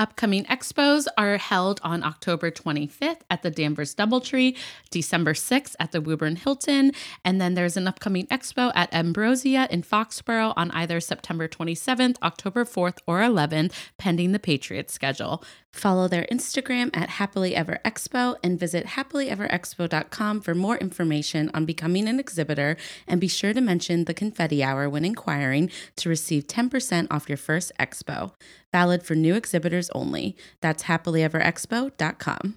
Upcoming expos are held on October 25th at the Danvers Doubletree, December 6th at the Woburn Hilton, and then there's an upcoming expo at Ambrosia in Foxborough on either September 27th, October 4th, or 11th, pending the Patriots schedule. Follow their Instagram at Happily Ever Expo and visit happilyeverexpo.com for more information on becoming an exhibitor. And be sure to mention the confetti hour when inquiring to receive 10% off your first expo. Valid for new exhibitors only. That's happilyeverexpo.com.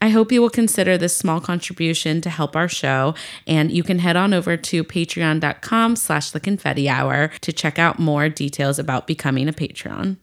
I hope you will consider this small contribution to help our show, and you can head on over to patreon.com slash the confetti hour to check out more details about becoming a patron.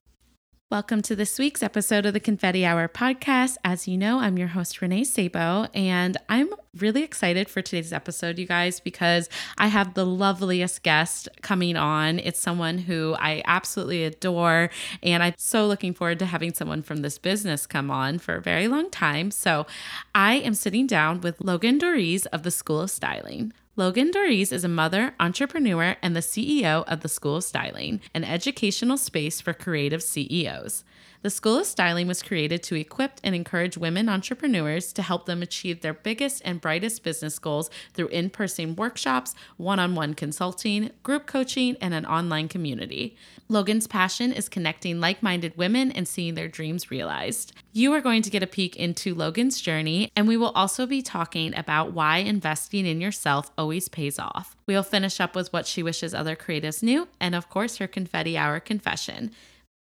Welcome to this week's episode of the Confetti Hour podcast. As you know, I'm your host, Renee Sabo, and I'm really excited for today's episode, you guys, because I have the loveliest guest coming on. It's someone who I absolutely adore, and I'm so looking forward to having someone from this business come on for a very long time. So I am sitting down with Logan Doerries of the School of Styling. Logan Doerries is a mother, entrepreneur, and the CEO of the School of Styling, an educational space for creative CEOs. The School of Styling was created to equip and encourage women entrepreneurs to help them achieve their biggest and brightest business goals through in person workshops, one on one consulting, group coaching, and an online community. Logan's passion is connecting like minded women and seeing their dreams realized. You are going to get a peek into Logan's journey, and we will also be talking about why investing in yourself always pays off. We'll finish up with what she wishes other creatives knew, and of course, her confetti hour confession.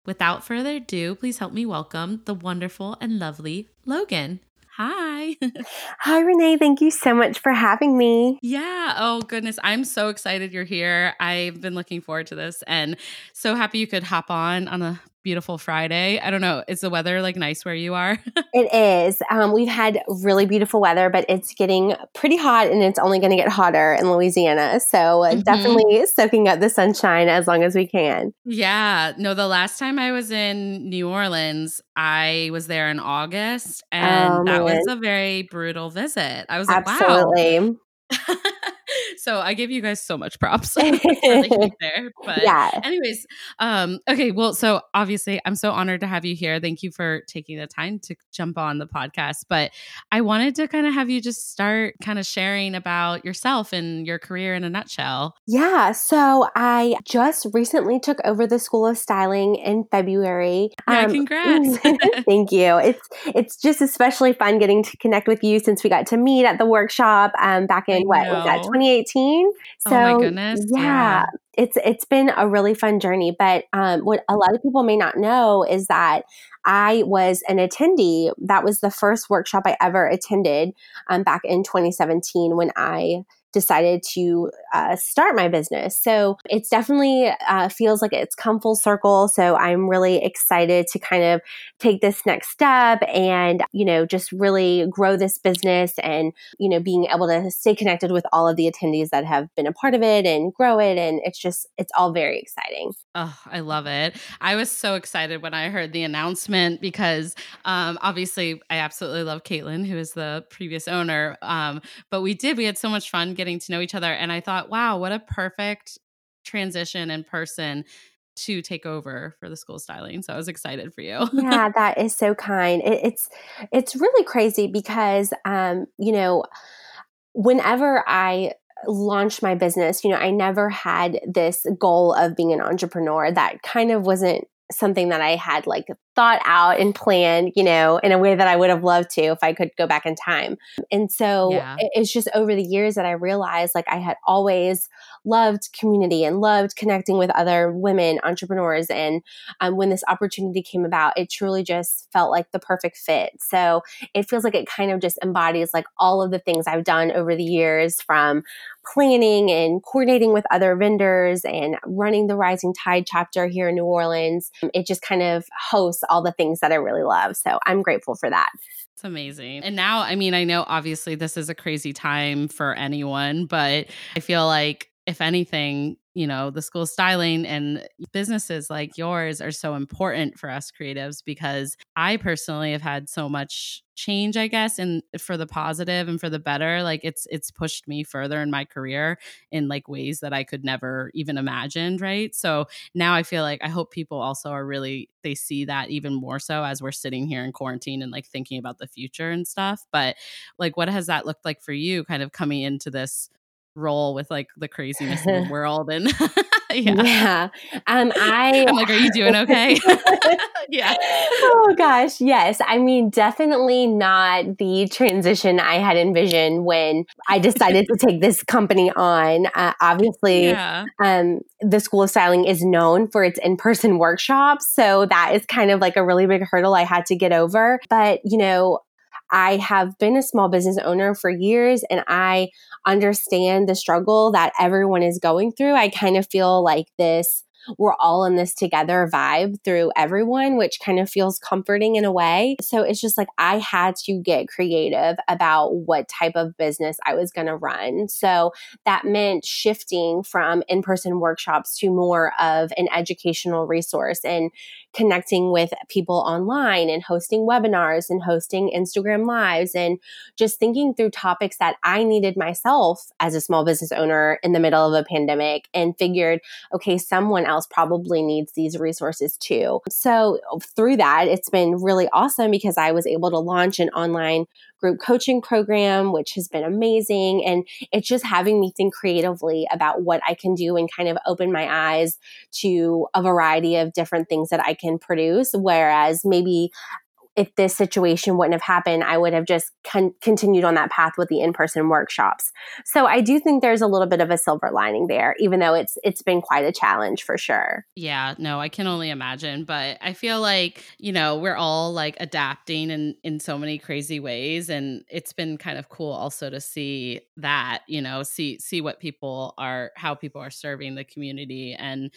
Without further ado, please help me welcome the wonderful and lovely Logan. Hi. Hi, Renee. Thank you so much for having me. Yeah. Oh, goodness. I'm so excited you're here. I've been looking forward to this and so happy you could hop on on a beautiful Friday. I don't know. Is the weather like nice where you are? it is. Um, we've had really beautiful weather, but it's getting pretty hot and it's only going to get hotter in Louisiana. So uh, mm-hmm. definitely soaking up the sunshine as long as we can. Yeah. No, the last time I was in New Orleans, I was there in August and oh, that was a very brutal visit. I was like, Absolutely. so I give you guys so much props for the there. But yeah. anyways, um, okay, well, so obviously I'm so honored to have you here. Thank you for taking the time to jump on the podcast. But I wanted to kind of have you just start kind of sharing about yourself and your career in a nutshell. Yeah. So I just recently took over the School of Styling in February. Yeah, um, congrats. thank you. It's it's just especially fun getting to connect with you since we got to meet at the workshop um, back in what was that 2018 so oh my goodness. Yeah, yeah, it's it's been a really fun journey but um, what a lot of people may not know is that I was an attendee. That was the first workshop I ever attended um, back in 2017 when I decided to uh, start my business. So it's definitely uh, feels like it's come full circle. So I'm really excited to kind of take this next step and, you know, just really grow this business and, you know, being able to stay connected with all of the attendees that have been a part of it and grow it. And it's just, it's all very exciting. Oh, I love it. I was so excited when I heard the announcement because um, obviously I absolutely love Caitlin, who is the previous owner. Um, but we did, we had so much fun getting to know each other. And I thought, wow, what a perfect transition in person to take over for the school styling. So I was excited for you. yeah, that is so kind. It, it's it's really crazy because um, you know, whenever I launched my business, you know, I never had this goal of being an entrepreneur. That kind of wasn't something that I had like thought out and planned, you know, in a way that I would have loved to if I could go back in time. And so yeah. it's just over the years that I realized like I had always loved community and loved connecting with other women entrepreneurs. And um, when this opportunity came about, it truly just felt like the perfect fit. So it feels like it kind of just embodies like all of the things I've done over the years from planning and coordinating with other vendors and running the Rising Tide chapter here in New Orleans. It just kind of hosts all the things that I really love. So I'm grateful for that. It's amazing. And now, I mean, I know obviously this is a crazy time for anyone, but I feel like if anything, you know, the school styling and businesses like yours are so important for us creatives because I personally have had so much change, I guess, and for the positive and for the better. Like it's it's pushed me further in my career in like ways that I could never even imagined, right? So now I feel like I hope people also are really they see that even more so as we're sitting here in quarantine and like thinking about the future and stuff. But like what has that looked like for you kind of coming into this role with like the craziness of the world and yeah. yeah. Um I I'm like, are you doing okay? yeah. Oh gosh, yes. I mean, definitely not the transition I had envisioned when I decided to take this company on. Uh, obviously, yeah. um the School of Styling is known for its in-person workshops, so that is kind of like a really big hurdle I had to get over. But, you know, I have been a small business owner for years and I understand the struggle that everyone is going through. I kind of feel like this we're all in this together vibe through everyone, which kind of feels comforting in a way. So it's just like I had to get creative about what type of business I was going to run. So that meant shifting from in person workshops to more of an educational resource and connecting with people online and hosting webinars and hosting Instagram lives and just thinking through topics that I needed myself as a small business owner in the middle of a pandemic and figured, okay, someone else probably needs these resources too. So through that, it's been really awesome because I was able to launch an online group coaching program, which has been amazing. And it's just having me think creatively about what I can do and kind of open my eyes to a variety of different things that I can produce. Whereas maybe if this situation wouldn't have happened, I would have just con- continued on that path with the in-person workshops. So I do think there's a little bit of a silver lining there, even though it's it's been quite a challenge for sure. Yeah, no, I can only imagine. But I feel like you know we're all like adapting in in so many crazy ways, and it's been kind of cool also to see that you know see see what people are how people are serving the community and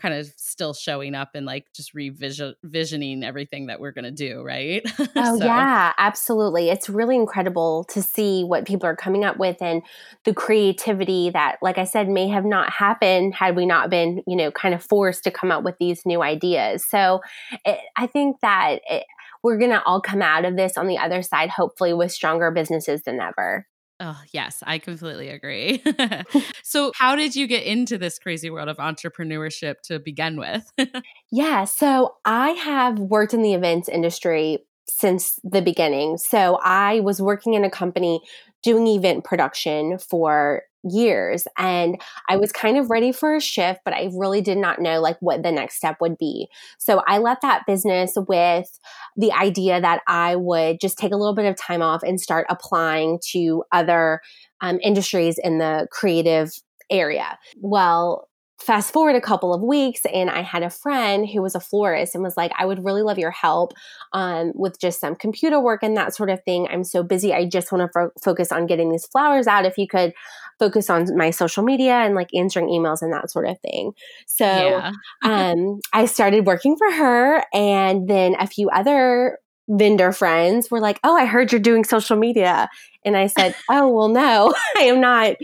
kind of still showing up and like just revisioning everything that we're going to do, right? Oh, so. yeah, absolutely. It's really incredible to see what people are coming up with and the creativity that, like I said, may have not happened had we not been, you know, kind of forced to come up with these new ideas. So it, I think that it, we're going to all come out of this on the other side, hopefully, with stronger businesses than ever. Oh, yes, I completely agree. so, how did you get into this crazy world of entrepreneurship to begin with? yeah, so I have worked in the events industry since the beginning. So, I was working in a company doing event production for years and I was kind of ready for a shift but I really did not know like what the next step would be. So I left that business with the idea that I would just take a little bit of time off and start applying to other um, industries in the creative area. Well, fast forward a couple of weeks and i had a friend who was a florist and was like i would really love your help um, with just some computer work and that sort of thing i'm so busy i just want to fo- focus on getting these flowers out if you could focus on my social media and like answering emails and that sort of thing so yeah. um, i started working for her and then a few other vendor friends were like, Oh, I heard you're doing social media. And I said, Oh, well, no, I am not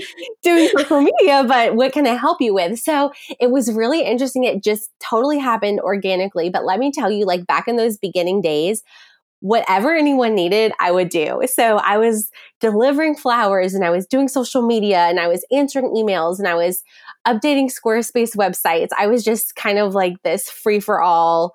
doing social media, but what can I help you with? So it was really interesting. It just totally happened organically. But let me tell you, like back in those beginning days, whatever anyone needed, I would do. So I was delivering flowers and I was doing social media and I was answering emails and I was updating Squarespace websites. I was just kind of like this free for all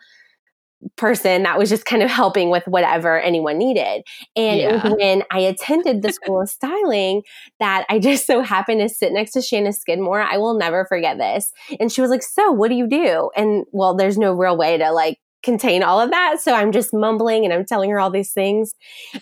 person that was just kind of helping with whatever anyone needed. And yeah. it was when I attended the School of Styling that I just so happened to sit next to Shanna Skidmore. I will never forget this. And she was like, So, what do you do? And well, there's no real way to like contain all of that. So I'm just mumbling and I'm telling her all these things.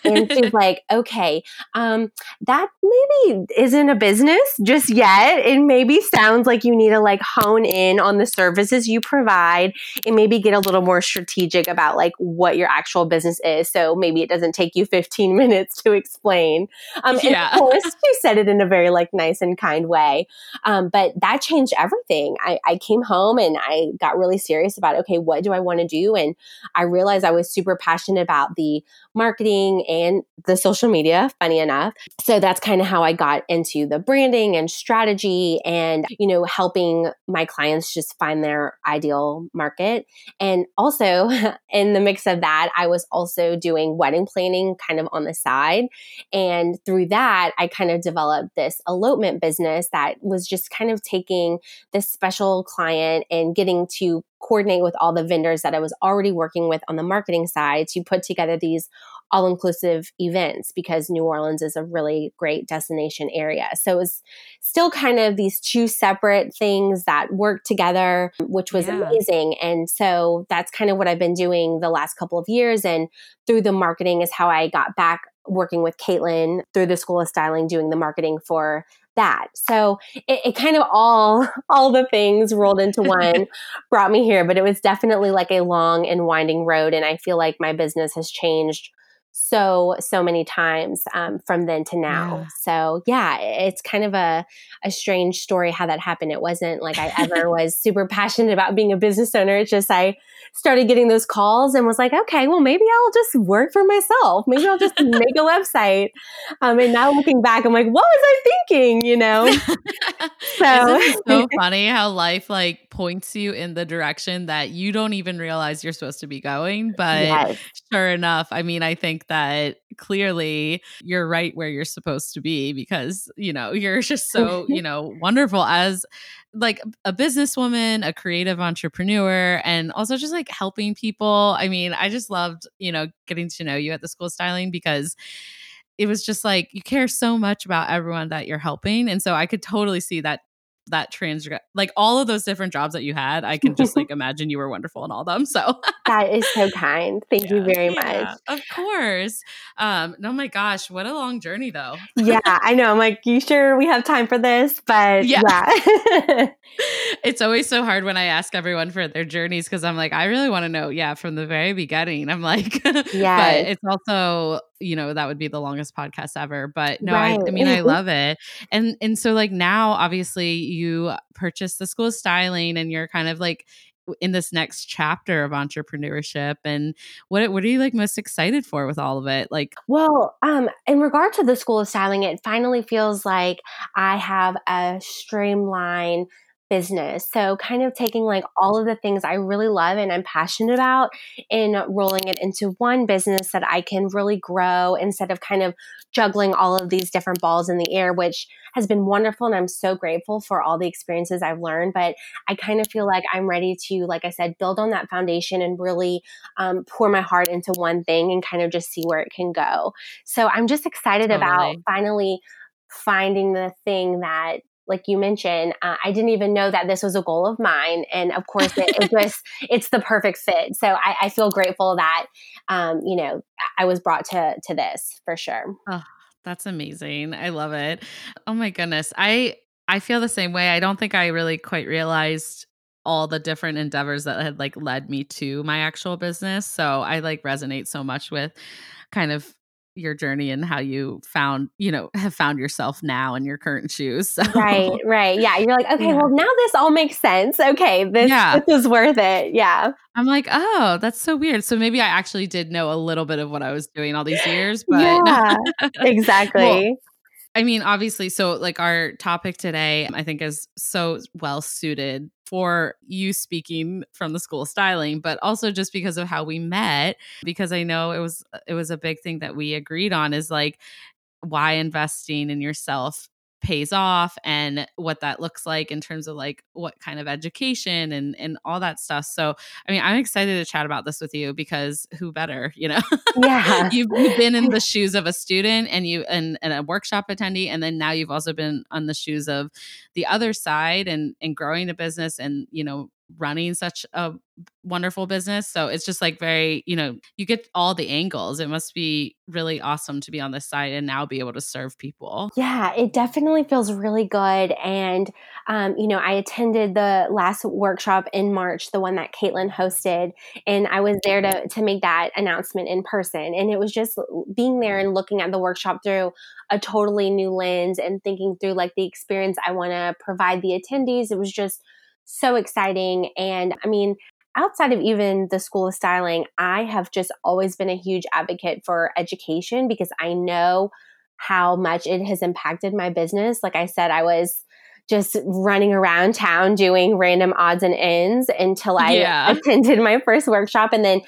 And she's like, okay, um, that maybe isn't a business just yet. It maybe sounds like you need to like hone in on the services you provide and maybe get a little more strategic about like what your actual business is. So maybe it doesn't take you 15 minutes to explain. Um, yeah. of course, she said it in a very like nice and kind way. Um, but that changed everything. I, I came home and I got really serious about, okay, what do I want to do? And I realized I was super passionate about the marketing and the social media, funny enough. So that's kind of how I got into the branding and strategy and, you know, helping my clients just find their ideal market. And also in the mix of that, I was also doing wedding planning kind of on the side. And through that, I kind of developed this elopement business that was just kind of taking this special client and getting to coordinate with all the vendors that I was already working with on the marketing side to put together these all inclusive events because New Orleans is a really great destination area. So it was still kind of these two separate things that worked together, which was yeah. amazing. And so that's kind of what I've been doing the last couple of years. And through the marketing is how I got back working with Caitlin through the School of Styling, doing the marketing for that. So it, it, kind of all all the things rolled into one brought me here, but it was definitely like a long and winding road. And I feel like my business has changed so so many times um, from then to now. Yeah. So yeah, it's kind of a a strange story how that happened. It wasn't like I ever was super passionate about being a business owner. It's just I started getting those calls and was like, okay, well maybe I'll just work for myself. Maybe I'll just make a website. Um, and now looking back, I'm like, what was I thinking? You know. so so funny how life like points you in the direction that you don't even realize you're supposed to be going. But yes. sure enough, I mean, I think that clearly you're right where you're supposed to be because, you know, you're just so, you know, wonderful as like a businesswoman, a creative entrepreneur, and also just like helping people. I mean, I just loved, you know, getting to know you at the school styling because it was just like you care so much about everyone that you're helping. And so I could totally see that that trans like all of those different jobs that you had i can just like imagine you were wonderful in all of them so. That is so kind. Thank yeah, you very yeah, much. of course. Um oh my gosh what a long journey though. Yeah i know i'm like you sure we have time for this? But yeah, yeah. it's always so hard when i ask everyone for their journeys because i'm like i really want to know yeah from the very beginning i'm like yeah but it's also you know that would be the longest podcast ever but no right. I, I mean i love it and and so like now obviously you purchased the school styling and you're kind of like in this next chapter of entrepreneurship and what what are you like most excited for with all of it like well um in regard to the school of styling it finally feels like i have a streamline business. So, kind of taking like all of the things I really love and I'm passionate about and rolling it into one business that I can really grow instead of kind of juggling all of these different balls in the air, which has been wonderful. And I'm so grateful for all the experiences I've learned. But I kind of feel like I'm ready to, like I said, build on that foundation and really um, pour my heart into one thing and kind of just see where it can go. So, I'm just excited totally. about finally finding the thing that like you mentioned, uh, I didn't even know that this was a goal of mine. And of course, it, it just, it's the perfect fit. So I, I feel grateful that, um, you know, I was brought to, to this for sure. Oh, that's amazing. I love it. Oh my goodness. I, I feel the same way. I don't think I really quite realized all the different endeavors that had like led me to my actual business. So I like resonate so much with kind of your journey and how you found, you know, have found yourself now in your current shoes. So. Right, right. Yeah. You're like, okay, yeah. well, now this all makes sense. Okay, this, yeah. this is worth it. Yeah. I'm like, oh, that's so weird. So maybe I actually did know a little bit of what I was doing all these years, but yeah, exactly. well, I mean, obviously, so like our topic today, I think is so well suited for you speaking from the school of styling, but also just because of how we met, because I know it was it was a big thing that we agreed on is like why investing in yourself pays off and what that looks like in terms of like what kind of education and and all that stuff. So, I mean, I'm excited to chat about this with you because who better, you know? Yeah. you've, you've been in the shoes of a student and you and, and a workshop attendee and then now you've also been on the shoes of the other side and and growing a business and, you know, running such a wonderful business. So it's just like very, you know, you get all the angles. It must be really awesome to be on this side and now be able to serve people. Yeah, it definitely feels really good. And, um, you know, I attended the last workshop in March, the one that Caitlin hosted, and I was there to, to make that announcement in person. And it was just being there and looking at the workshop through a totally new lens and thinking through like the experience I want to provide the attendees. It was just, so exciting. And I mean, outside of even the School of Styling, I have just always been a huge advocate for education because I know how much it has impacted my business. Like I said, I was just running around town doing random odds and ends until I yeah. attended my first workshop. And then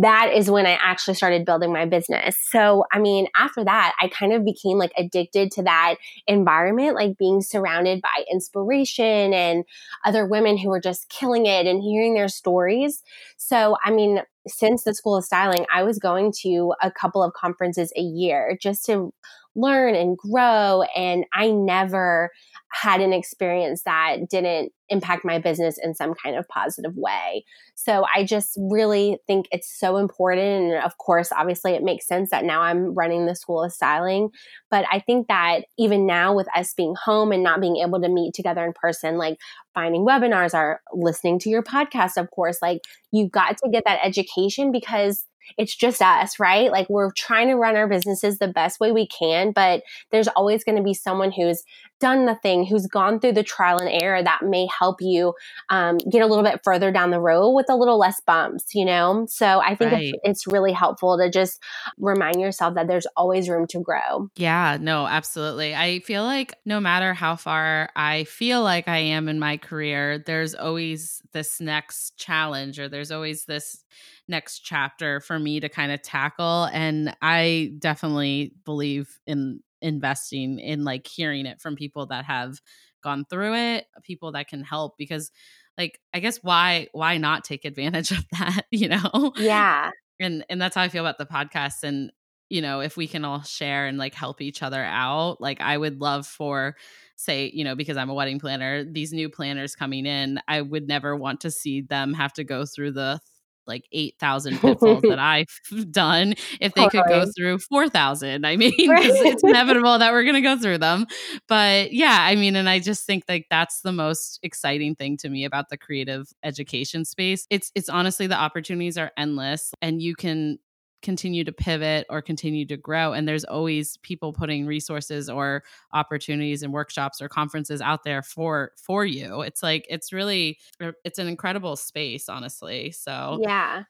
that is when I actually started building my business. So, I mean, after that, I kind of became like addicted to that environment, like being surrounded by inspiration and other women who were just killing it and hearing their stories. So, I mean, since the School of Styling, I was going to a couple of conferences a year just to learn and grow. And I never had an experience that didn't impact my business in some kind of positive way. So I just really think it's so important. And of course, obviously, it makes sense that now I'm running the School of Styling. But I think that even now, with us being home and not being able to meet together in person, like finding webinars or listening to your podcast, of course, like you've got to get that education because it's just us, right? Like we're trying to run our businesses the best way we can, but there's always going to be someone who's done the thing, who's gone through the trial and error that may help you um, get a little bit further down the road with a little less bumps, you know? So I think right. it's, it's really helpful to just remind yourself that there's always room to grow. Yeah, no, absolutely. I feel like no matter how far I feel like I am in my career, there's always this next challenge or there's always this next chapter for me to kind of tackle and i definitely believe in investing in like hearing it from people that have gone through it people that can help because like i guess why why not take advantage of that you know? Yeah. And and that's how i feel about the podcast and you know if we can all share and like help each other out like i would love for say you know because i'm a wedding planner these new planners coming in i would never want to see them have to go through the like 8,000 pitfalls that I've done if they could go through 4,000. I mean, it's inevitable that we're going to go through them. But yeah, I mean, and I just think like that's the most exciting thing to me about the creative education space. It's it's honestly the opportunities are endless and you can continue to pivot or continue to grow and there's always people putting resources or opportunities and workshops or conferences out there for for you. It's like it's really er, it's an incredible space honestly so yeah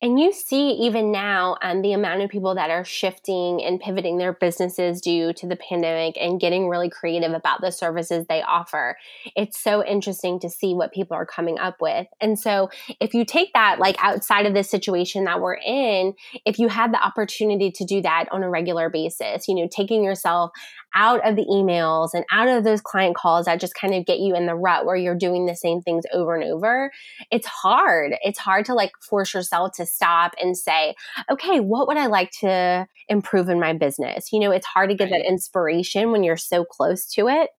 and you see, even now, um, the amount of people that are shifting and pivoting their businesses due to the pandemic and getting really creative about the services they offer. It's so interesting to see what people are coming up with. And so, if you take that, like outside of this situation that we're in, if you had the opportunity to do that on a regular basis, you know, taking yourself out of the emails and out of those client calls that just kind of get you in the rut where you're doing the same things over and over, it's hard. It's hard to like force yourself to stop and say, okay, what would I like to improve in my business? You know, it's hard to get right. that inspiration when you're so close to it.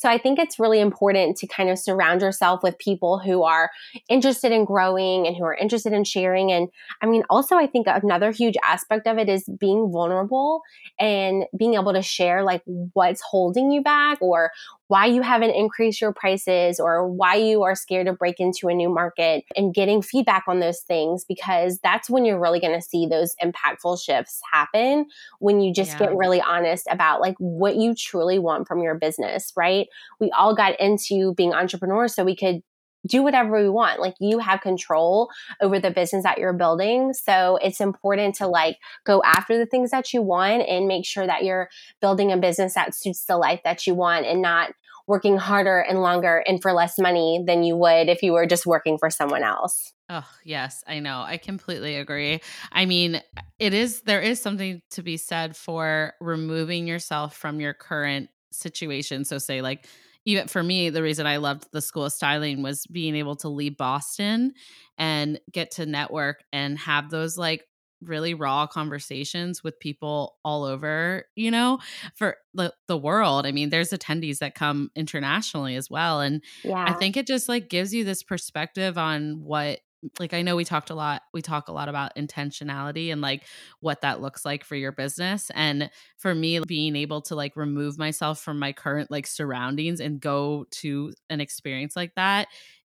So I think it's really important to kind of surround yourself with people who are interested in growing and who are interested in sharing. And I mean, also, I think another huge aspect of it is being vulnerable and being able to share like what's holding you back or why you haven't increased your prices or why you are scared to break into a new market and getting feedback on those things because that's when you're really going to see those impactful shifts happen when you just yeah. get really honest about like what you truly want from your business, right? We all got into being entrepreneurs so we could do whatever we want. Like you have control over the business that you're building. So it's important to like go after the things that you want and make sure that you're building a business that suits the life that you want and not working harder and longer and for less money than you would if you were just working for someone else. Oh, yes, I know. I completely agree. I mean, it is there is something to be said for removing yourself from your current situation. So, say, like, even for me, the reason I loved the School of Styling was being able to leave Boston and get to network and have those like really raw conversations with people all over, you know, for the, the world. I mean, there's attendees that come internationally as well. And yeah. I think it just like gives you this perspective on what like I know we talked a lot we talk a lot about intentionality and like what that looks like for your business and for me being able to like remove myself from my current like surroundings and go to an experience like that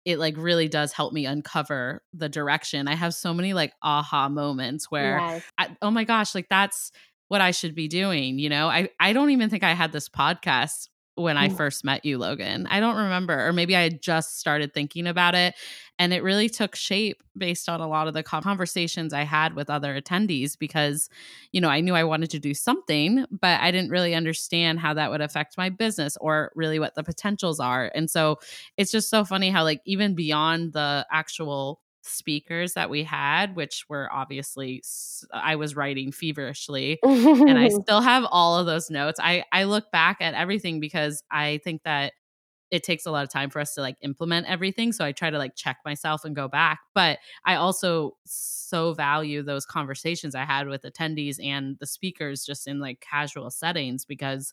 it like really does help me uncover the direction. I have so many like aha moments where yes. I, oh my gosh, like that's what I should be doing, you know? I I don't even think I had this podcast when I mm. first met you, Logan. I don't remember, or maybe I had just started thinking about it. And it really took shape based on a lot of the conversations I had with other attendees because, you know, I knew I wanted to do something, but I didn't really understand how that would affect my business or really what the potentials are. And so it's just so funny how, like, even beyond the actual speakers that we had, which were obviously I was writing feverishly, and I still have all of those notes. I I look back at everything because I think that it takes a lot of time for us to like implement everything. So I try to like check myself and go back. But I also so value those conversations I had with attendees and the speakers just in like casual settings because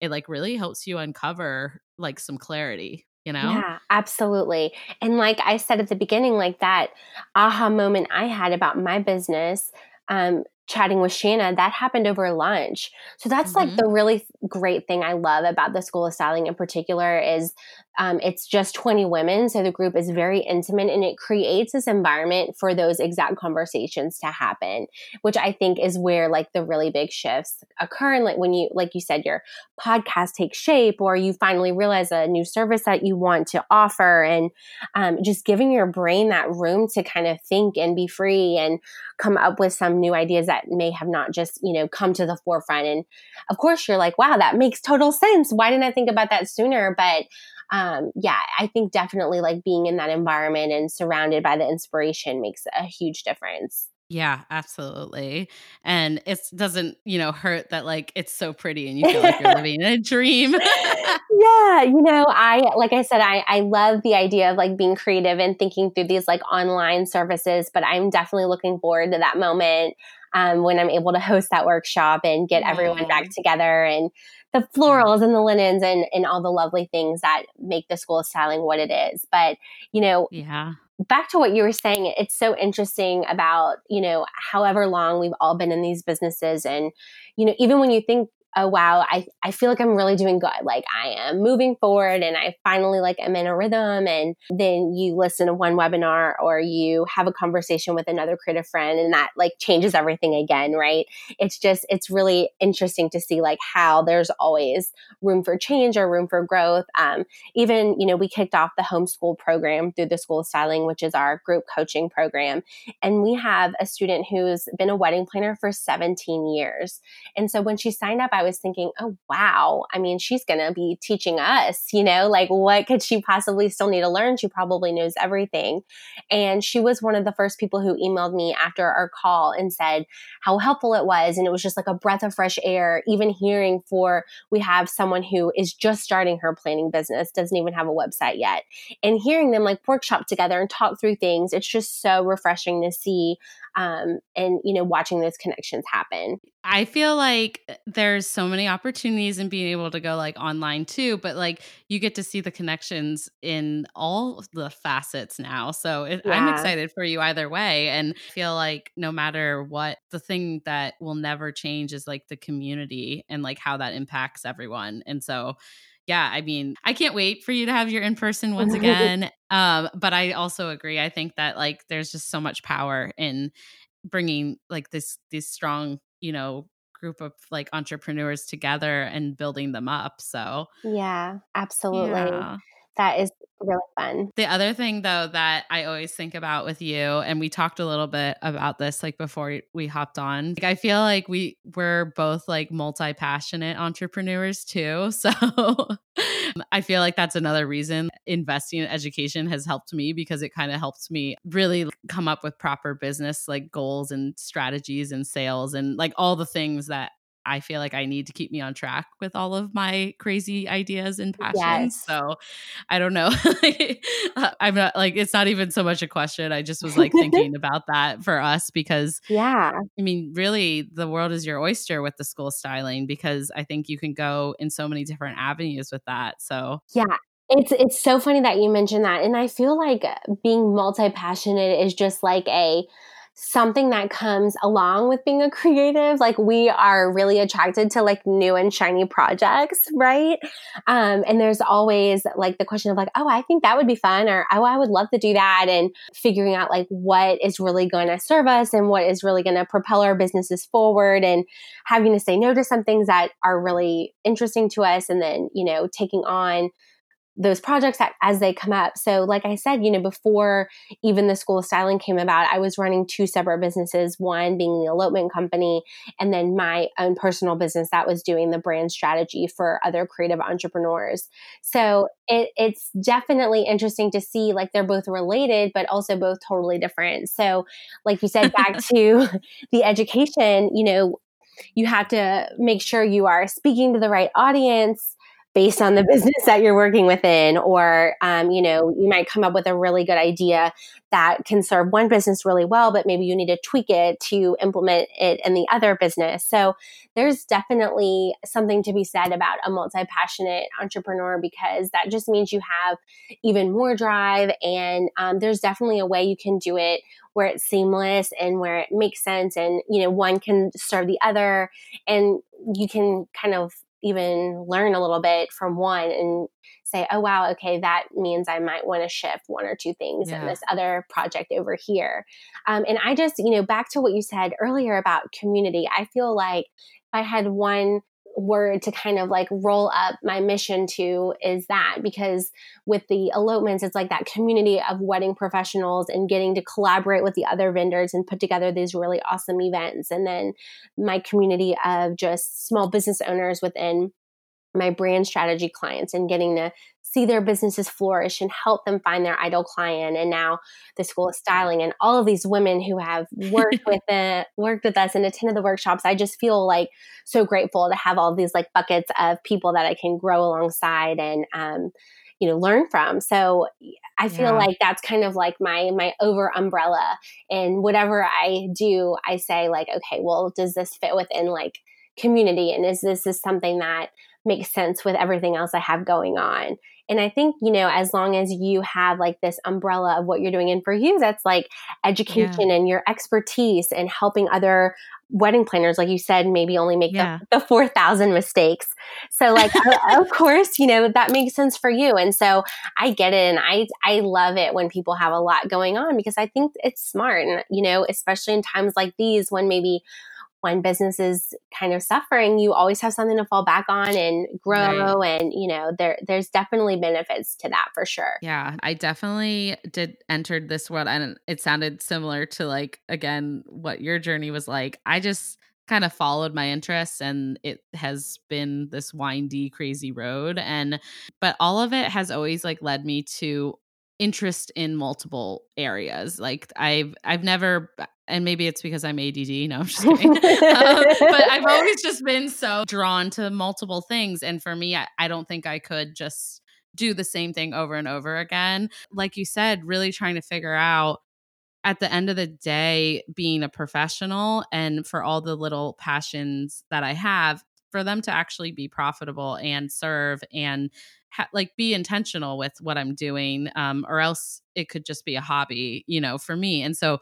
it like really helps you uncover like some clarity you know? Yeah, absolutely. And like I said at the beginning, like that aha moment I had about my business, um, chatting with Shanna, that happened over lunch. So that's mm-hmm. like the really great thing I love about the School of Styling in particular is um, it's just 20 women. So the group is very intimate and it creates this environment for those exact conversations to happen, which I think is where like the really big shifts occur. And like when you, like you said, your podcast takes shape or you finally realize a new service that you want to offer and um, just giving your brain that room to kind of think and be free and come up with some new ideas that may have not just, you know, come to the forefront. And of course you're like, wow, that makes total sense. Why didn't I think about that sooner? But um, yeah, I think definitely like being in that environment and surrounded by the inspiration makes a huge difference. Yeah, absolutely. And it doesn't, you know, hurt that like it's so pretty and you feel like you're living in a dream. yeah, you know, I like I said, I I love the idea of like being creative and thinking through these like online services, but I'm definitely looking forward to that moment um, when I'm able to host that workshop and get everyone back together and the florals and the linens and, and all the lovely things that make the school styling what it is. But, you know, yeah. Back to what you were saying, it's so interesting about, you know, however long we've all been in these businesses. And, you know, even when you think oh wow I, I feel like i'm really doing good. Like i am moving forward and i finally like am in a rhythm. And then you listen to one webinar or you have a conversation with another creative friend and that like changes everything again right? It's just it's really interesting to see like how there's always room for change or room for growth. Um, even you know we kicked off the homeschool program through the school of styling which is our group coaching program. And we have a student who's been a wedding planner for 17 years. And so when she signed up i was thinking, oh, wow. I mean, she's going to be teaching us, you know, like what could she possibly still need to learn? She probably knows everything. And she was one of the first people who emailed me after our call and said how helpful it was. And it was just like a breath of fresh air, even hearing for we have someone who is just starting her planning business, doesn't even have a website yet, and hearing them like workshop together and talk through things. It's just so refreshing to see um, and you know watching those connections happen. I feel like uh, there's so many opportunities in being able to go like online too but like you get to see the connections in all the facets now. So it, yeah. i'm excited for you either way and feel like no matter what the thing that will never change is like the community and like how that impacts everyone. And so yeah, I mean, I can't wait for you to have your in person once again. um, but I also agree. I think that like there's just so much power in bringing like this this strong, you know, group of like entrepreneurs together and building them up. So yeah, absolutely. Yeah. That is really fun. The other thing though that I always think about with you and we talked a little bit about this like before we hopped on. Like I feel like we we're both like multi-passionate entrepreneurs too. So I feel like that's another reason investing in education has helped me because it kind of helps me really come up with proper business like goals and strategies and sales and like all the things that I feel like I need to keep me on track with all of my crazy ideas and passions. Yes. So I don't know. Uh, I'm not like, it's not even so much a question. I just was like thinking about that for us because, yeah, I mean, really, the world is your oyster with the school styling because I think you can go in so many different avenues with that. So, yeah. It's it's so funny that you mentioned that and I feel like being multi-passionate is just like a something that comes along with being a creative. Like we are really attracted to like new and shiny projects, right? Um, and there's always like the question of like, oh, I think that would be fun, or oh, I would love to do that, and figuring out like what is really going to serve us and what is really going to propel our businesses forward, and having to say no to some things that are really interesting to us, and then you know taking on those projects as they come up. So, like I said, you know, before even the School of Styling came about, I was running two separate businesses one being the elopement company, and then my own personal business that was doing the brand strategy for other creative entrepreneurs. So, it, it's definitely interesting to see like they're both related, but also both totally different. So, like you said, back to the education, you know, you have to make sure you are speaking to the right audience based on the business that you're working within or um, you know you might come up with a really good idea that can serve one business really well but maybe you need to tweak it to implement it in the other business. So there's definitely something to be said about a multi-passionate entrepreneur because that just means you have even more drive and um, there's definitely a way you can do it where it's seamless and where it makes sense and you know one can serve the other and you can kind of even learn a little bit from one and say, oh, wow, okay, that means I might want to shift one or two things yeah. in this other project over here. Um, and I just, you know, back to what you said earlier about community, I feel like if I had one word to kind of like roll up my mission to is that because with the elopements it's like that community of wedding professionals and getting to collaborate with the other vendors and put together these really awesome events. And then my community of just small business owners within my brand strategy clients and getting to see their businesses flourish and help them find their ideal client. And now the school of styling and all of these women who have worked with it worked with us and attended the workshops. I just feel like so grateful to have all these like buckets of people that i can grow alongside and um, you know learn from. So i feel yeah. like that's kind of like my my over umbrella. And whatever i do i say like okay well does this fit within like community? And is this is something that makes sense with everything else I have going on. And I think, you know, as long as you have like this umbrella of what you're doing, and for you, that's like education yeah. and your expertise and helping other wedding planners, like you said, maybe only make yeah. the, the 4,000 mistakes. So, like, of course, you know, that makes sense for you. And so I get it. And I, I love it when people have a lot going on because I think it's smart. And, you know, especially in times like these when maybe when business is kind of suffering, you always have something to fall back on and grow. Right. And, you know, there there's definitely benefits to that for sure. Yeah. I definitely did entered this world and it sounded similar to like again what your journey was like. I just kind of followed my interests and it has been this windy crazy road and but all of it has always like led me to interest in multiple areas like i've i've never and maybe it's because I'm ADD. No, I'm just kidding. um, but I've always just been so drawn to multiple things. And for me, I, I don't think I could just do the same thing over and over again. Like you said, really trying to figure out at the end of the day, being a professional and for all the little passions that I have, for them to actually be profitable and serve and ha- like be intentional with what I'm doing, um, or else it could just be a hobby, you know, for me. And so,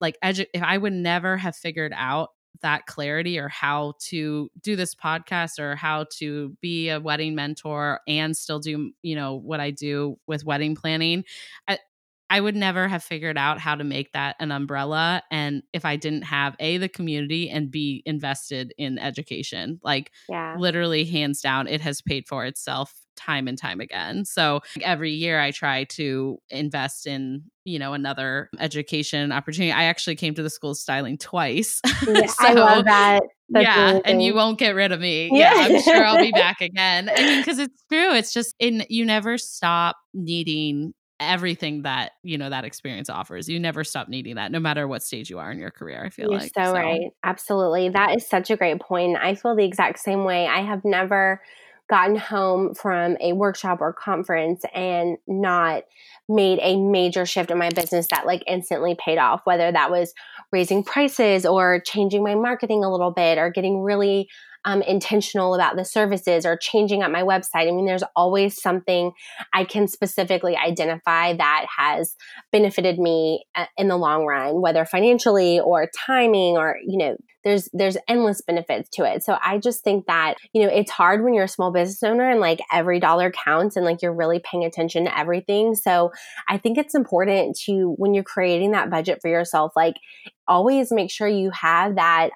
like edu- if I would never have figured out that clarity or how to do this podcast or how to be a wedding mentor and still do you know what I do with wedding planning I, I would never have figured out how to make that an umbrella and if I didn't have a the community and be invested in education like yeah. literally hands down it has paid for itself time and time again. So every year I try to invest in, you know, another education opportunity. I actually came to the school styling twice. Yeah, so, I love that. That's yeah, amazing. and you won't get rid of me. Yeah, yeah I'm sure I'll be back again. I mean, because it's true. It's just in you never stop needing everything that you know that experience offers you never stop needing that no matter what stage you are in your career i feel You're like so, so right. Absolutely. That is such a great point. I feel the exact same way. I have never gotten home from a workshop or conference and not made a major shift in my business that like instantly paid off, whether that was raising prices or changing my marketing a little bit or getting really um, intentional about the services or changing up my website. I mean, there's always something I can specifically identify that has benefited me uh, in the long run, whether financially or timing or, you know, there's there's endless benefits to it. So I just think that, you know, it's hard when you're a small business owner and like every dollar counts and like you're really paying attention to everything. So I think it's important to when you're creating that budget for yourself, like always make sure you have that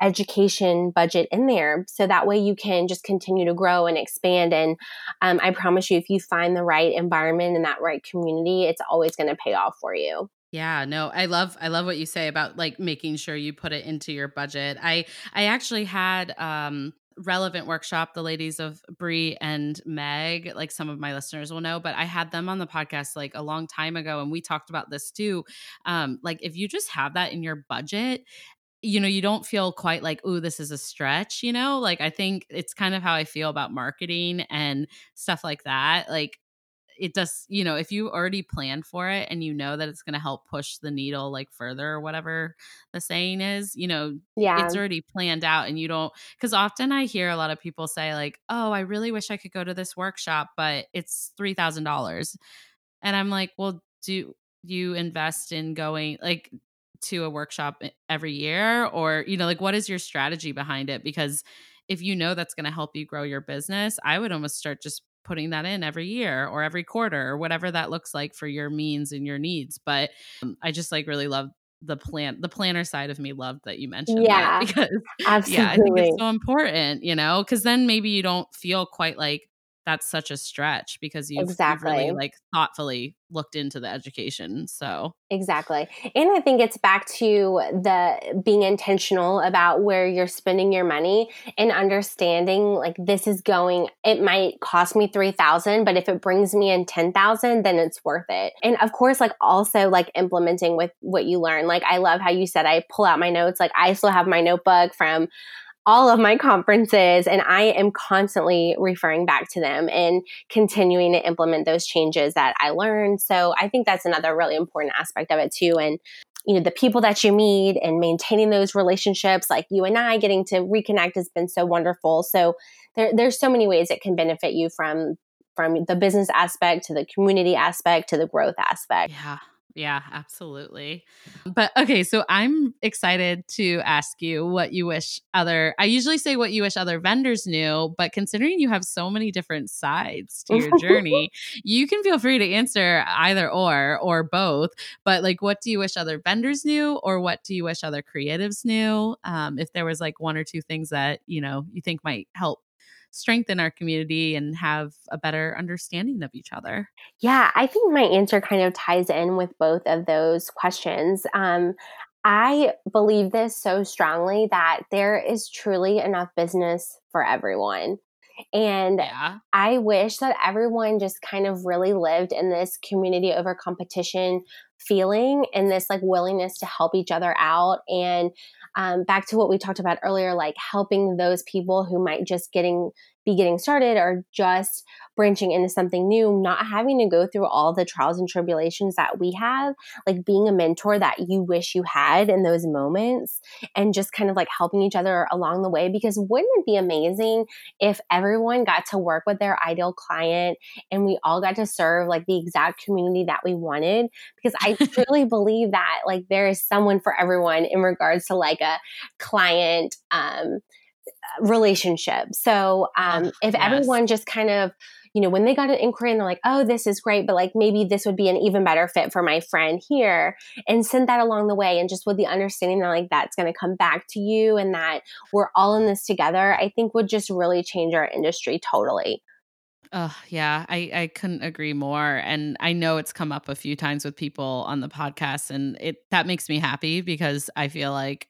education budget in there. So that way you can just continue to grow and expand. And um, i promise you if you find the right environment and that right community it's always going to pay off for you. Yeah, no, I love I love what you say about like making sure you put it into your budget. I I actually had um relevant workshop the ladies of Brie and Meg like some of my listeners will know but I had them on the podcast like a long time ago and we talked about this too. Um like if you just have that in your budget you know, you don't feel quite like, oh, this is a stretch, you know? Like, I think it's kind of how I feel about marketing and stuff like that. Like, it does, you know, if you already planned for it and you know that it's going to help push the needle like further or whatever the saying is, you know, yeah it's already planned out and you don't, because often I hear a lot of people say, like, oh, I really wish I could go to this workshop, but it's $3,000. And I'm like, well, do you invest in going, like, to a workshop every year or you know like what is your strategy behind it? Because if you know that's going to help you grow your business i would almost start just putting that in every year or every quarter or whatever that looks like for your means and your needs but um, i just like really love the plan the planner side of me loved that you mentioned yeah. because absolutely yeah i think it's so important you know because then maybe you don't feel quite like that's such a stretch because you've, exactly you've really like thoughtfully looked into the education so. Exactly and i think it's back to the being intentional about where you're spending your money and understanding like this is going it might cost me 3000 but if it brings me in 10000 then it's worth it and of course like also like implementing with what you learn like i love how you said i pull out my notes like i still have my notebook from all of my conferences and I am constantly referring back to them and continuing to implement those changes that I learned. So I think that's another really important aspect of it too. And you know the people that you meet and maintaining those relationships like you and i getting to reconnect has been so wonderful so there, there's so many ways it can benefit you from from the business aspect to the community aspect to the growth aspect yeah yeah, absolutely. But okay, so I'm excited to ask you what you wish other I usually say what you wish other vendors knew, but considering you have so many different sides to your journey, you can feel free to answer either or or both. But like what do you wish other vendors knew or what do you wish other creatives knew? Um, if there was like one or two things that, you know, you think might help strengthen our community and have a better understanding of each other? Yeah, I think my answer kind of ties in with both of those questions. Um, I believe this so strongly that there is truly enough business for everyone. And yeah. I wish that everyone just kind of really lived in this community over competition feeling and this like willingness to help each other out and um, back to what we talked about earlier, like helping those people who might just getting be getting started or just branching into something new, not having to go through all the trials and tribulations that we have, like being a mentor that you wish you had in those moments and just kind of like helping each other along the way. Because wouldn't it be amazing if everyone got to work with their ideal client and we all got to serve like the exact community that we wanted? Because I truly believe that like there is someone for everyone in regards to like a client, um, relationship. So um, if yes. everyone just kind of you know, when they got an inquiry and they're like, oh, this is great, but like maybe this would be an even better fit for my friend here, and send that along the way. And just with the understanding that like that's going to come back to you and that we're all in this together, I think would just really change our industry totally. Oh, yeah, I, I couldn't agree more. And I know it's come up a few times with people on the podcast, and it that makes me happy because I feel like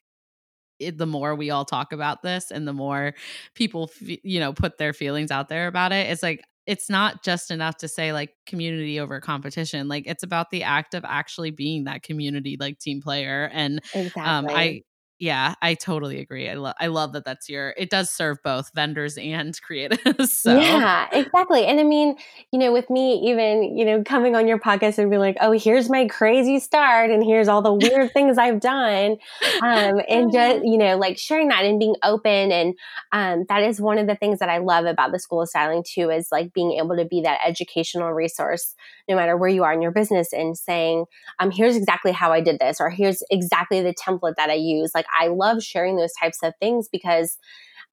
it, the more we all talk about this and the more people, f- you know, put their feelings out there about it, it's like it's not just enough to say like community over competition. Like it's about the act of actually being that community like team player. And exactly. um, I yeah, I totally agree. I love I love that that's your it does serve both vendors and creatives. So. Yeah, exactly. And I mean, you know, with me even, you know, coming on your podcast and be like, "Oh, here's my crazy start and here's all the weird things I've done." Um and just, you know, like sharing that and being open and um that is one of the things that I love about the School of Styling too is like being able to be that educational resource no matter where you are in your business and saying, "Um here's exactly how I did this or here's exactly the template that I use." Like I love sharing those types of things because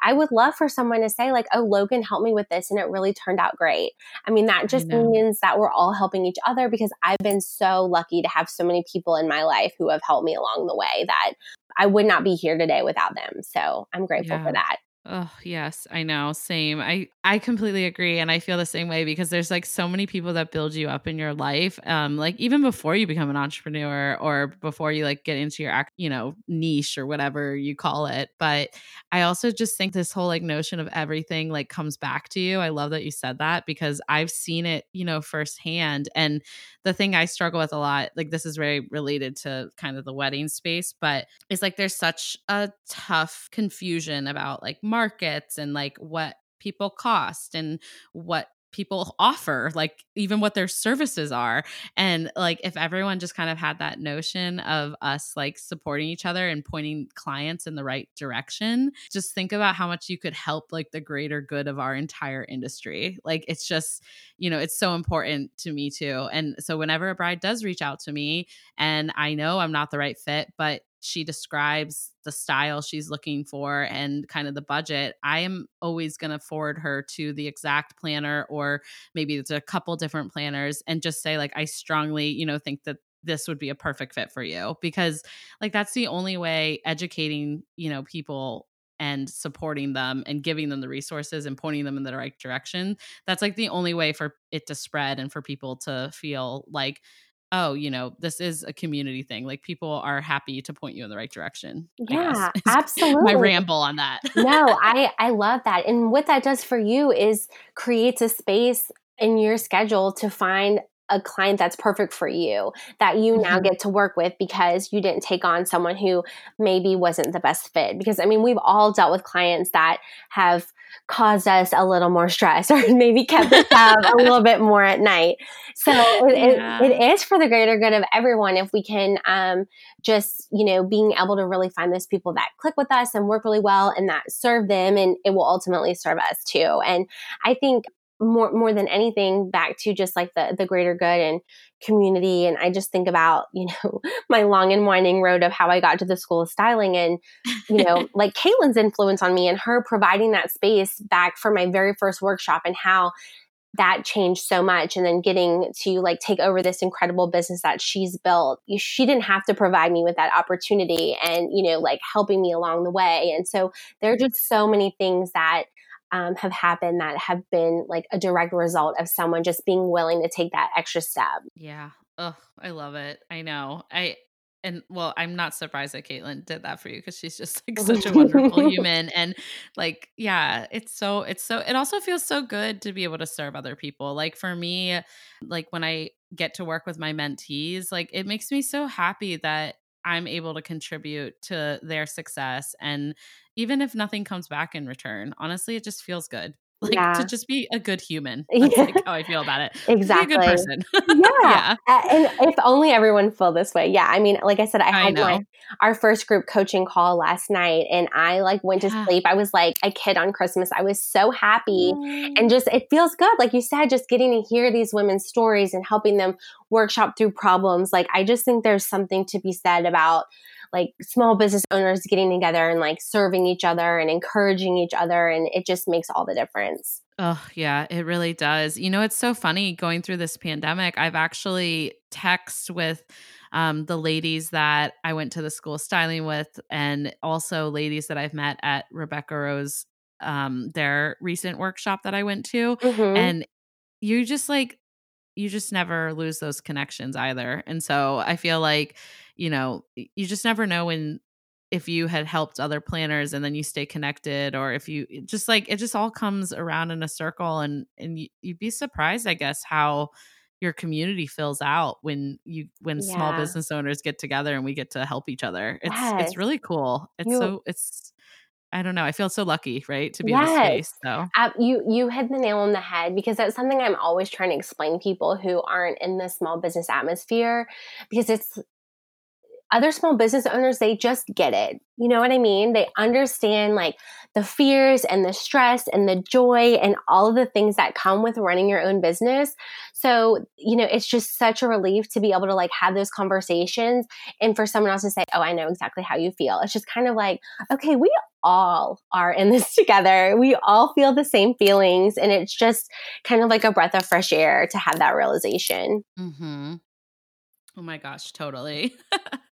I would love for someone to say, like, oh, Logan helped me with this and it really turned out great. I mean, that just means that we're all helping each other because I've been so lucky to have so many people in my life who have helped me along the way that I would not be here today without them. So I'm grateful yeah. for that. Oh, yes, I know. Same. I I completely agree and I feel the same way because there's like so many people that build you up in your life. Um like even before you become an entrepreneur or before you like get into your act, you know, niche or whatever you call it. But I also just think this whole like notion of everything like comes back to you. I love that you said that because I've seen it, you know, firsthand and the thing I struggle with a lot, like this is very related to kind of the wedding space, but it's like there's such a tough confusion about like markets and like what people cost and what people offer like even what their services are. And like if everyone just kind of had that notion of us like supporting each other and pointing clients in the right direction just think about how much you could help like the greater good of our entire industry. Like it's just you know it's so important to me too. And so whenever a bride does reach out to me and i know i'm not the right fit but she describes the style she's looking for and kind of the budget, I am always going to forward her to the exact planner or maybe it's a couple different planners and just say like I strongly, you know, think that this would be a perfect fit for you because like that's the only way educating, you know, people and supporting them and giving them the resources and pointing them in the right direction. That's like the only way for it to spread and for people to feel like oh, you know, this is a community thing. Like people are happy to point you in the right direction. Yeah, absolutely. My ramble on that. no, I I love that. And what that does for you is creates a space in your schedule to find a client that's perfect for you that you now mm-hmm. get to work with because you didn't take on someone who maybe wasn't the best fit because i mean we've all dealt with clients that have caused us a little more stress or maybe kept us up a little bit more at night. So it, yeah. it, it is for the greater good of everyone if we can um, just, you know, being able to really find those people that click with us and work really well and that serve them and it will ultimately serve us too. And I think more more than anything back to just like the the greater good and community and i just think about you know my long and winding road of how i got to the school of styling and you know like caitlin's influence on me and her providing that space back for my very first workshop and how that changed so much and then getting to like take over this incredible business that she's built she didn't have to provide me with that opportunity and you know like helping me along the way and so there are mm-hmm. just so many things that um, have happened that have been like a direct result of someone just being willing to take that extra step. Yeah. Oh, I love it. I know. I and well, I'm not surprised that Caitlin did that for you because she's just like such a wonderful human. And like, yeah, it's so it's so it also feels so good to be able to serve other people. Like for me, like when I get to work with my mentees, like it makes me so happy that I'm able to contribute to their success and even if nothing comes back in return, honestly, it just feels good. Like yeah. to just be a good human. That's yeah. like how I feel about it. Exactly. Be a good person. yeah. yeah. And if only everyone felt this way. Yeah. I mean, like I said, I had I my, our first group coaching call last night and I like went to sleep. I was like a kid on Christmas. I was so happy mm. and just, it feels good. Like you said, just getting to hear these women's stories and helping them workshop through problems. Like I just think there's something to be said about like small business owners getting together and like serving each other and encouraging each other. And it just makes all the difference. Oh, yeah, it really does. You know, it's so funny going through this pandemic. I've actually text with um, the ladies that I went to the school styling with, and also ladies that I've met at Rebecca Rose, um, their recent workshop that I went to. Mm-hmm. And you just like, you just never lose those connections either. And so I feel like you know, you just never know when if you had helped other planners and then you stay connected or if you just like it just all comes around in a circle and and you, you'd be surprised i guess how your community fills out when you when yeah. small business owners get together and we get to help each other it's yes. it's really cool it's you, so it's I don't know. I feel so lucky, right, to be yes. in this space. So uh, you you hit the nail on the head because that's something I'm always trying to explain people who aren't in the small business atmosphere because it's other small business owners, they just get it. You know what I mean? They understand like the fears and the stress and the joy and all of the things that come with running your own business. So, you know, it's just such a relief to be able to like have those conversations and for someone else to say, Oh, I know exactly how you feel. It's just kind of like, okay, we all are in this together. We all feel the same feelings. And it's just kind of like a breath of fresh air to have that realization. Mm-hmm. Oh my gosh, totally.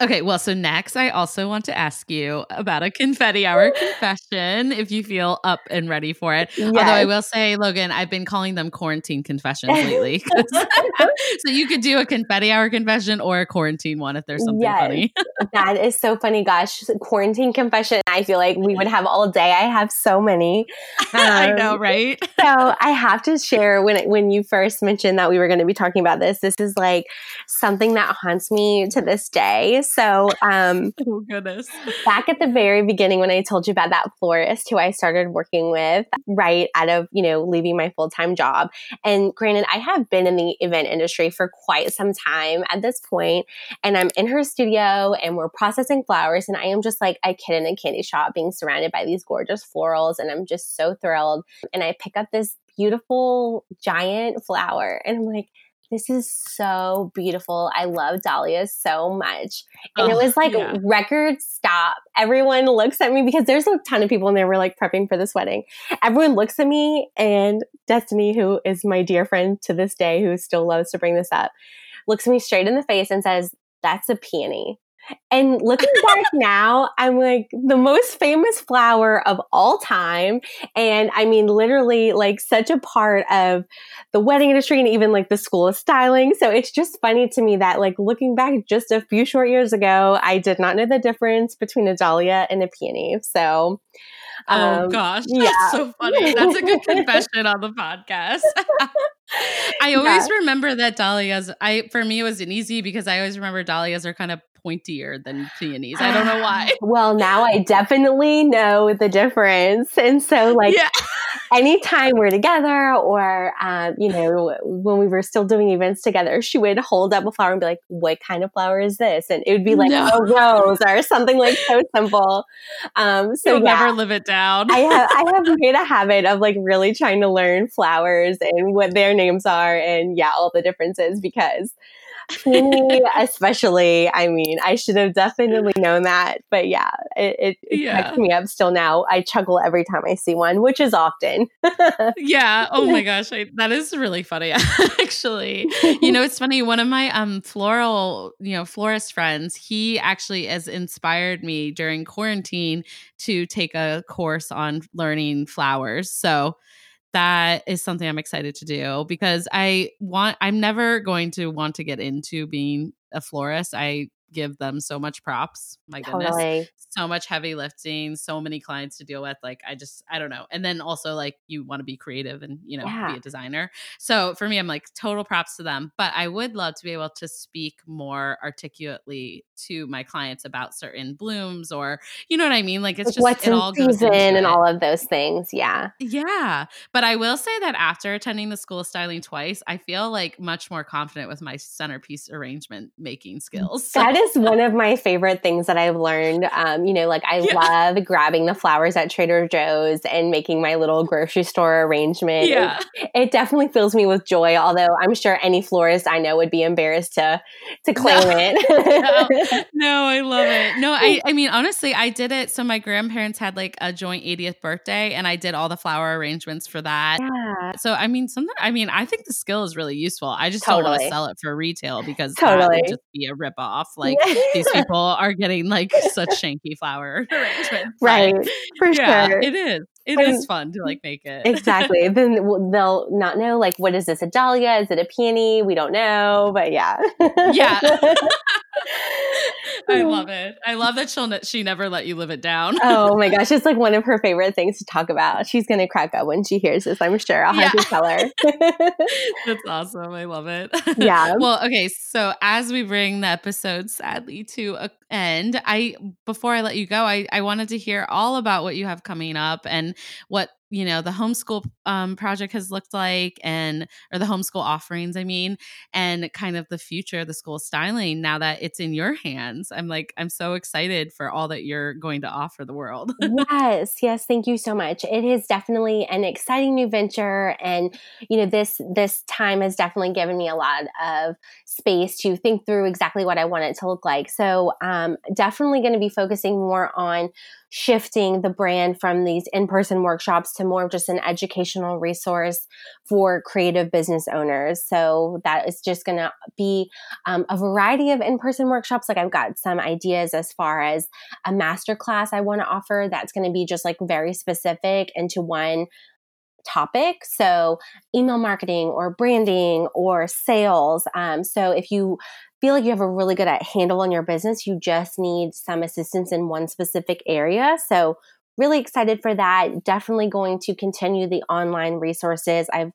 okay, well, so next, I also want to ask you about a confetti hour confession if you feel up and ready for it. Yes. Although I will say, Logan, I've been calling them quarantine confessions lately. so you could do a confetti hour confession or a quarantine one if there's something yes. funny. that is so funny. Gosh, quarantine confession. I feel like we would have all day. I have so many. Um, I know, right? so I have to share when when you first mentioned that we were going to be talking about this. This is like something that haunts me to this day day. So, um, oh goodness. Back at the very beginning, when I told you about that florist who I started working with right out of, you know, leaving my full time job. And granted, I have been in the event industry for quite some time at this point, and I'm in her studio and we're processing flowers. And I am just like a kid in a candy shop being surrounded by these gorgeous florals. And I'm just so thrilled. And I pick up this beautiful giant flower and I'm like, this is so beautiful. I love dahlias so much. And oh, it was like yeah. record stop. Everyone looks at me because there's a ton of people in there. We're like prepping for this wedding. Everyone looks at me and Destiny, who is my dear friend to this day, who still loves to bring this up, looks me straight in the face and says, that's a peony. And looking back now, I'm like the most famous flower of all time. And I mean, literally, like such a part of the wedding industry and even like the school of styling. So it's just funny to me that, like, looking back just a few short years ago, I did not know the difference between a dahlia and a peony. So, oh um, oh gosh, yeah. that's so funny. That's a good confession on the podcast. I always yeah. remember that dahlias. I for me it was an easy because I always remember dahlias are kind of pointier than peonies. I don't know why. well, now I definitely know the difference. And so, like, yeah. anytime we're together or, um, you know, when we were still doing events together, she would hold up a flower and be like, what kind of flower is this? And it would be like no. a rose or something like so simple. Um, so, You'll yeah, never live it down. I have, I have made a habit of like really trying to learn flowers and what their names are and, yeah, all the differences because me especially. I mean, I should have definitely known that. But yeah, it, it, yeah. cracks me up still now. I chuckle every time I see one, which is often. yeah. Oh my gosh. I, that is really funny, actually. You know, it's funny. One of my um floral, you know, florist friends, he actually has inspired me during quarantine to take a course on learning flowers. So that is something I'm excited to do because I want I'm never going to want to get into being a florist. I give them so much props. My goodness. Totally. So much heavy lifting, so many clients to deal with. Like I just I don't know. And then also like you want to be creative and, you know, yeah. be a designer. So for me I'm like total props to them, but I would love to be able to speak more articulately to my clients about certain blooms or you know what I mean? Like it's just what's it all season and all of those things. Yeah. Yeah. But I will say that after attending the school of styling twice, I feel like much more confident with my centerpiece arrangement making skills. So. That is one of my favorite things that I've learned. Um, you know, like I yeah. love grabbing the flowers at Trader Joe's and making my little grocery store arrangement. Yeah. It, it definitely fills me with joy, although I'm sure any florist I know would be embarrassed to to claim no. it. no. no, I love it. No, I I mean honestly, I did it so my grandparents had like a joint 80th birthday and I did all the flower arrangements for that. Yeah. So I mean something I mean, I think the skill is really useful. I just totally. don't want to sell it for retail because totally. that would just be a rip off. Like like these people are getting like such shanky flower arrangements. Right. For yeah, sure. It is. It and, is fun to like make it. exactly. Then they'll not know like what is this a dahlia? Is it a peony? We don't know, but yeah. yeah. I love it. I love that she'll ne- she never let you live it down. oh my gosh, it's like one of her favorite things to talk about. She's gonna crack up when she hears this. I'm sure. I'll have yeah. to tell her. That's awesome. I love it. Yeah. well, okay. So as we bring the episode sadly to a end, I before I let you go, I I wanted to hear all about what you have coming up and what you know the homeschool um, project has looked like and or the homeschool offerings i mean and kind of the future of the school styling now that it's in your hands. I'm like i'm so excited for all that you're going to offer the world. Yes yes thank you so much. It is definitely an exciting new venture and you know this this time has definitely given me a lot of space to think through exactly what i want it to look like. So um, definitely going to be focusing more on shifting the brand from these in-person workshops to more of just an educational resource for creative business owners so that is just going to be um, a variety of in-person workshops like i've got some ideas as far as a master class i want to offer that's going to be just like very specific into one topic. So, email marketing or branding or sales. Um, so, if you feel like you have a really good uh, handle on your business, you just need some assistance in one specific area. So, really excited for that. Definitely going to continue the online resources. I've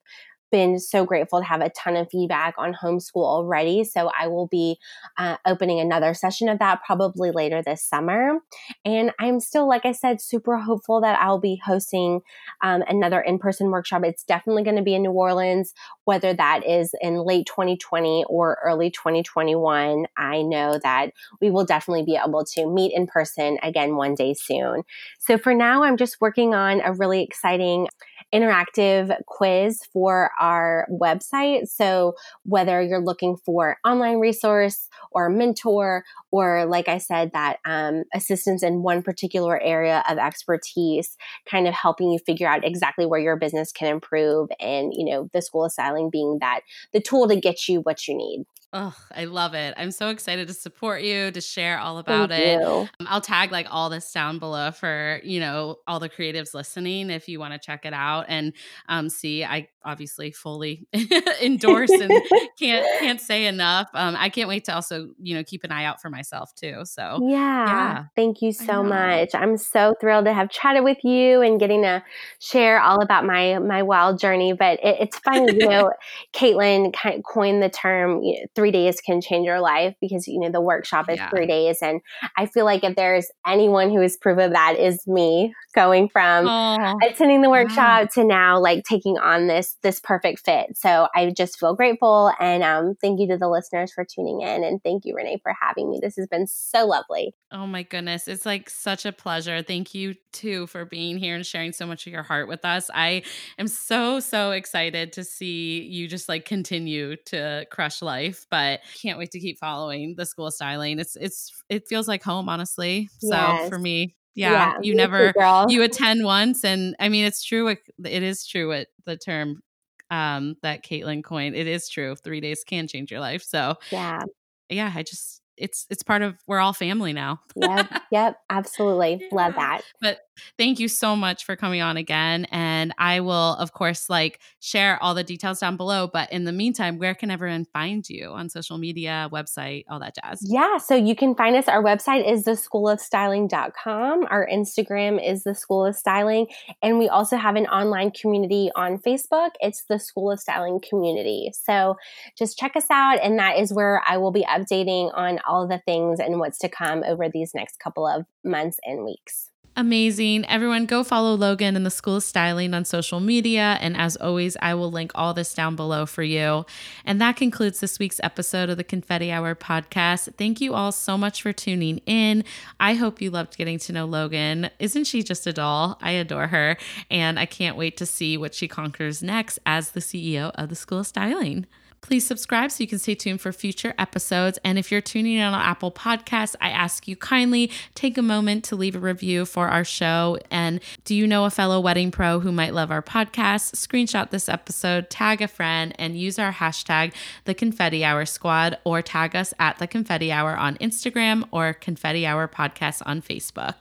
been so grateful to have a ton of feedback on homeschool already. So I will be uh, opening another session of that probably later this summer. And I'm still, like I said, super hopeful that I'll be hosting um, another in person workshop. It's definitely going to be in New Orleans, whether that is in late 2020 or early 2021. I know that we will definitely be able to meet in person again one day soon. So for now, I'm just working on a really exciting interactive quiz for our website. So whether you're looking for online resource or mentor, or like I said, that um, assistance in one particular area of expertise, kind of helping you figure out exactly where your business can improve, and you know the school of styling being that the tool to get you what you need. Oh, I love it. I'm so excited to support you, to share all about Thank it. Um, I'll tag like all this down below for, you know, all the creatives listening if you want to check it out and um, see. I obviously fully endorse and can't can't say enough. Um, I can't wait to also, you know, keep an eye out for myself too. So yeah. yeah. Thank you so much. I'm so thrilled to have chatted with you and getting to share all about my my wild journey. But it, it's funny, you know, Caitlin kind of coined the term you know, three days can change your life because you know the workshop is yeah. three days and i feel like if there's anyone who has proven that is me going from oh, attending the workshop to now like taking on this this perfect fit. So i just feel grateful and um, thank you to the listeners for tuning in and thank you renee for having me. This has been so lovely. Oh my goodness. It's like such a pleasure. Thank you too for being here and sharing so much of your heart with us. I am so so excited to see you just like continue to crush life but can't wait to keep following the school styling. It's it's it feels like home, honestly. So yes. for me, yeah, yeah you never too, you attend once, and I mean it's true. It, it is true. What the term um that Caitlin coined. It is true. Three days can change your life. So yeah, yeah. I just it's it's part of we're all family now. yep, yep, absolutely. Love that. But thank you so much for coming on again and I will of course like share all the details down below, but in the meantime, where can everyone find you on social media, website, all that jazz? Yeah, so you can find us our website is the school of styling.com. Our Instagram is the school of styling and we also have an online community on Facebook. It's the school of styling community. So just check us out and that is where I will be updating on all the things and what's to come over these next couple of months and weeks. Amazing. Everyone, go follow Logan and the School of Styling on social media. And as always, I will link all this down below for you. And that concludes this week's episode of the Confetti Hour podcast. Thank you all so much for tuning in. I hope you loved getting to know Logan. Isn't she just a doll? I adore her. And I can't wait to see what she conquers next as the CEO of the School of Styling. Please subscribe so you can stay tuned for future episodes. And if you're tuning in on Apple Podcasts, I ask you kindly take a moment to leave a review for our show. And do you know a fellow wedding pro who might love our podcast? Screenshot this episode, tag a friend, and use our hashtag, the Confetti Hour Squad, or tag us at the Confetti Hour on Instagram or Confetti Hour Podcast on Facebook.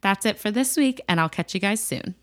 That's it for this week, and I'll catch you guys soon.